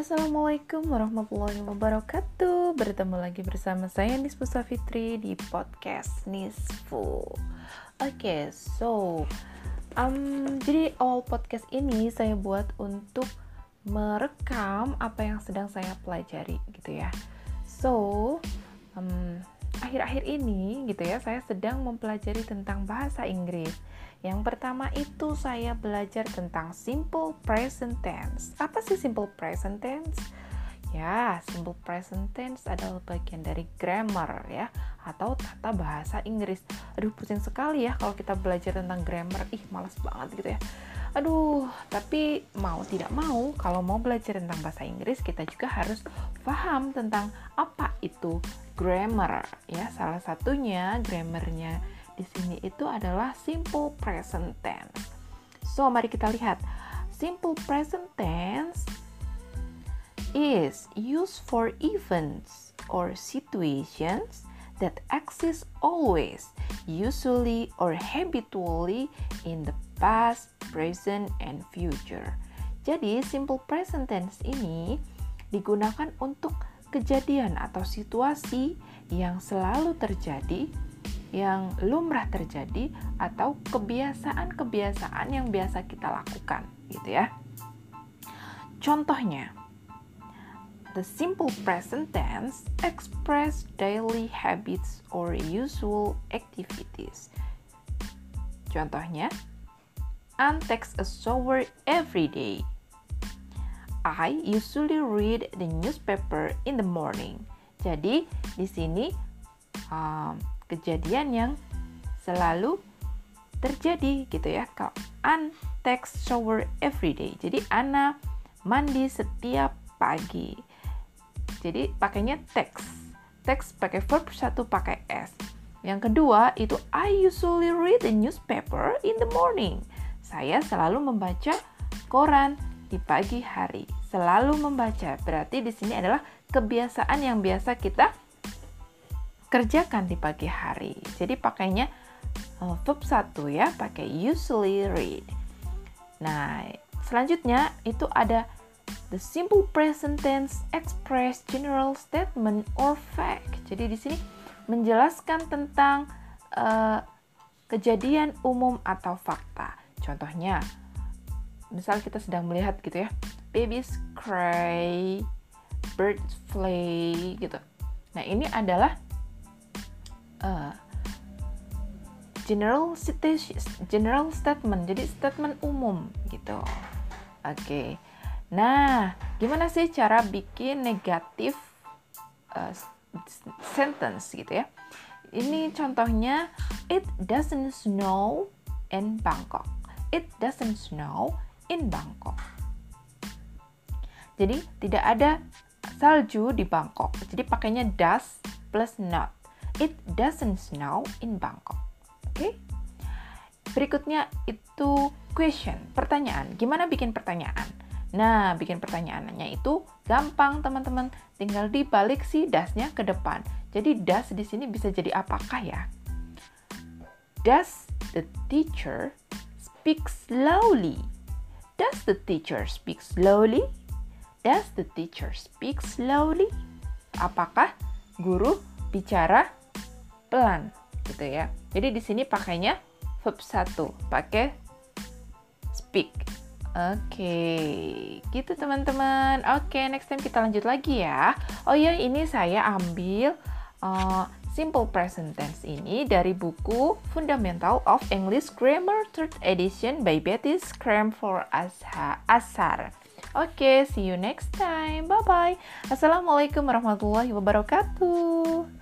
Assalamualaikum warahmatullahi wabarakatuh. Bertemu lagi bersama saya Nisfu Safitri di podcast Nisfu. Oke, okay, so um, Jadi awal podcast ini saya buat untuk merekam apa yang sedang saya pelajari gitu ya. So, akhir-akhir ini gitu ya saya sedang mempelajari tentang bahasa Inggris yang pertama itu saya belajar tentang simple present tense. Apa sih simple present tense? Ya, simple present tense adalah bagian dari grammar ya atau tata bahasa Inggris. Aduh, pusing sekali ya kalau kita belajar tentang grammar. Ih, malas banget gitu ya. Aduh, tapi mau tidak mau kalau mau belajar tentang bahasa Inggris kita juga harus paham tentang apa itu grammar ya. Salah satunya grammarnya di sini itu adalah simple present tense. So, mari kita lihat. Simple present tense is used for events or situations that exist always, usually or habitually in the past, present, and future. Jadi, simple present tense ini digunakan untuk kejadian atau situasi yang selalu terjadi yang lumrah terjadi atau kebiasaan-kebiasaan yang biasa kita lakukan gitu ya. Contohnya, the simple present tense express daily habits or usual activities. Contohnya, Anne takes a shower every day. I usually read the newspaper in the morning. Jadi, di sini um, kejadian yang selalu terjadi gitu ya. Kalau An takes shower every day. Jadi Ana mandi setiap pagi. Jadi pakainya text. Text pakai verb satu pakai s. Yang kedua itu I usually read the newspaper in the morning. Saya selalu membaca koran di pagi hari. Selalu membaca. Berarti di sini adalah kebiasaan yang biasa kita kerjakan di pagi hari. Jadi pakainya verb satu ya, pakai usually read. Nah, selanjutnya itu ada the simple present tense express general statement or fact. Jadi di sini menjelaskan tentang uh, kejadian umum atau fakta. Contohnya, misal kita sedang melihat gitu ya, babies cry, birds fly gitu. Nah, ini adalah uh, general general statement jadi statement umum gitu oke okay. nah gimana sih cara bikin negatif uh, sentence gitu ya ini contohnya it doesn't snow in Bangkok it doesn't snow in Bangkok jadi tidak ada salju di Bangkok jadi pakainya does plus not It doesn't snow in Bangkok. Oke. Okay? Berikutnya itu question, pertanyaan. Gimana bikin pertanyaan? Nah, bikin pertanyaannya itu gampang, teman-teman. Tinggal dibalik si dasnya ke depan. Jadi das di sini bisa jadi apakah ya? Does the teacher speak slowly? Does the teacher speak slowly? Does the teacher speak slowly? Apakah guru bicara pelan gitu ya. Jadi di sini pakainya verb satu, pakai speak. Oke, okay. gitu teman-teman. Oke, okay, next time kita lanjut lagi ya. Oh ya, ini saya ambil uh, simple present tense ini dari buku Fundamental of English Grammar Third Edition by Betty Scram for Asar. Oke, okay, see you next time. Bye bye. Assalamualaikum warahmatullahi wabarakatuh.